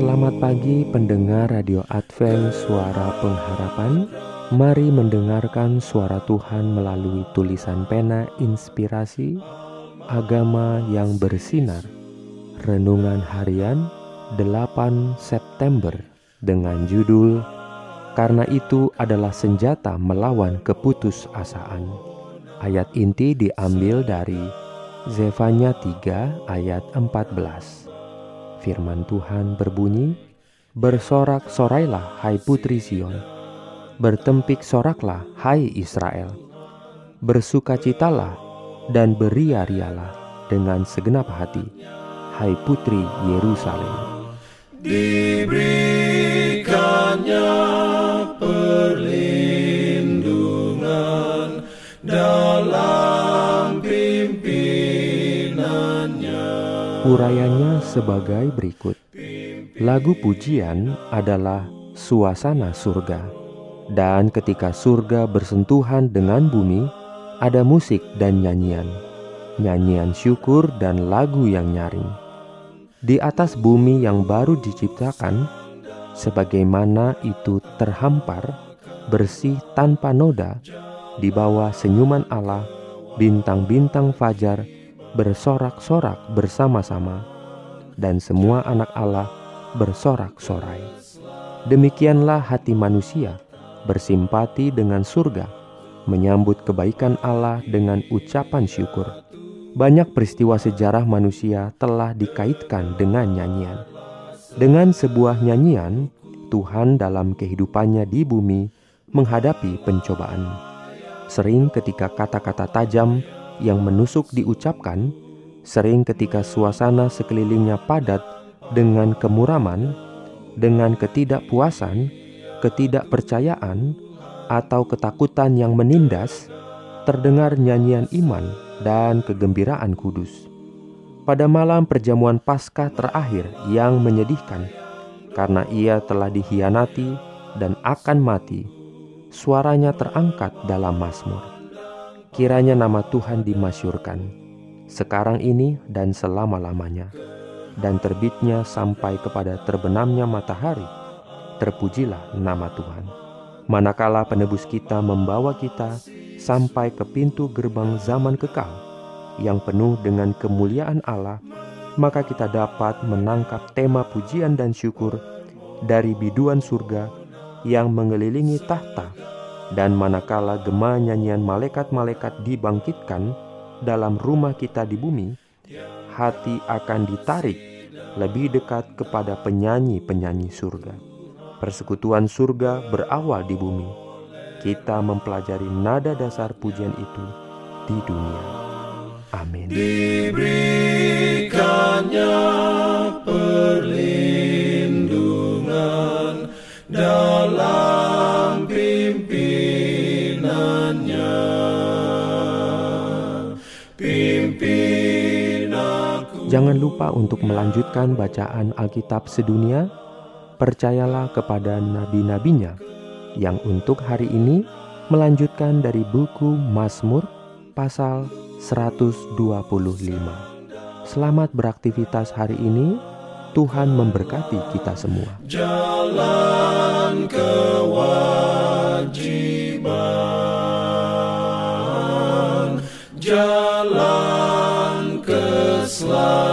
Selamat pagi pendengar Radio Advent Suara Pengharapan. Mari mendengarkan suara Tuhan melalui tulisan pena inspirasi Agama yang bersinar. Renungan harian 8 September dengan judul Karena itu adalah senjata melawan keputusasaan. Ayat inti diambil dari Zefanya 3 ayat 14 Firman Tuhan berbunyi, Bersorak-sorailah hai putri Sion, bertempik soraklah hai Israel, bersukacitalah dan beria-rialah dengan segenap hati, hai putri Yerusalem. Diberikannya Urayanya sebagai berikut. Lagu pujian adalah suasana surga. Dan ketika surga bersentuhan dengan bumi, ada musik dan nyanyian. Nyanyian syukur dan lagu yang nyaring. Di atas bumi yang baru diciptakan, sebagaimana itu terhampar, bersih tanpa noda, di bawah senyuman Allah, bintang-bintang fajar bersorak-sorak bersama-sama, dan semua anak Allah bersorak-sorai. Demikianlah hati manusia bersimpati dengan surga, menyambut kebaikan Allah dengan ucapan syukur. Banyak peristiwa sejarah manusia telah dikaitkan dengan nyanyian. Dengan sebuah nyanyian, Tuhan dalam kehidupannya di bumi menghadapi pencobaan. Sering ketika kata-kata tajam yang menusuk diucapkan, sering ketika suasana sekelilingnya padat dengan kemuraman, dengan ketidakpuasan, ketidakpercayaan, atau ketakutan yang menindas, terdengar nyanyian iman dan kegembiraan kudus. Pada malam perjamuan Paskah terakhir yang menyedihkan, karena ia telah dikhianati dan akan mati, suaranya terangkat dalam Mazmur. Kiranya nama Tuhan dimasyurkan, sekarang ini dan selama-lamanya, dan terbitnya sampai kepada terbenamnya matahari. Terpujilah nama Tuhan. Manakala penebus kita membawa kita sampai ke pintu gerbang zaman kekal yang penuh dengan kemuliaan Allah, maka kita dapat menangkap tema pujian dan syukur dari biduan surga yang mengelilingi tahta dan manakala gema nyanyian malaikat-malaikat dibangkitkan dalam rumah kita di bumi, hati akan ditarik lebih dekat kepada penyanyi-penyanyi surga. Persekutuan surga berawal di bumi. Kita mempelajari nada dasar pujian itu di dunia. Amin. Diberikannya Jangan lupa untuk melanjutkan bacaan Alkitab sedunia. Percayalah kepada nabi-nabinya yang untuk hari ini melanjutkan dari buku Mazmur pasal 125. Selamat beraktivitas hari ini. Tuhan memberkati kita semua. Jalan Love.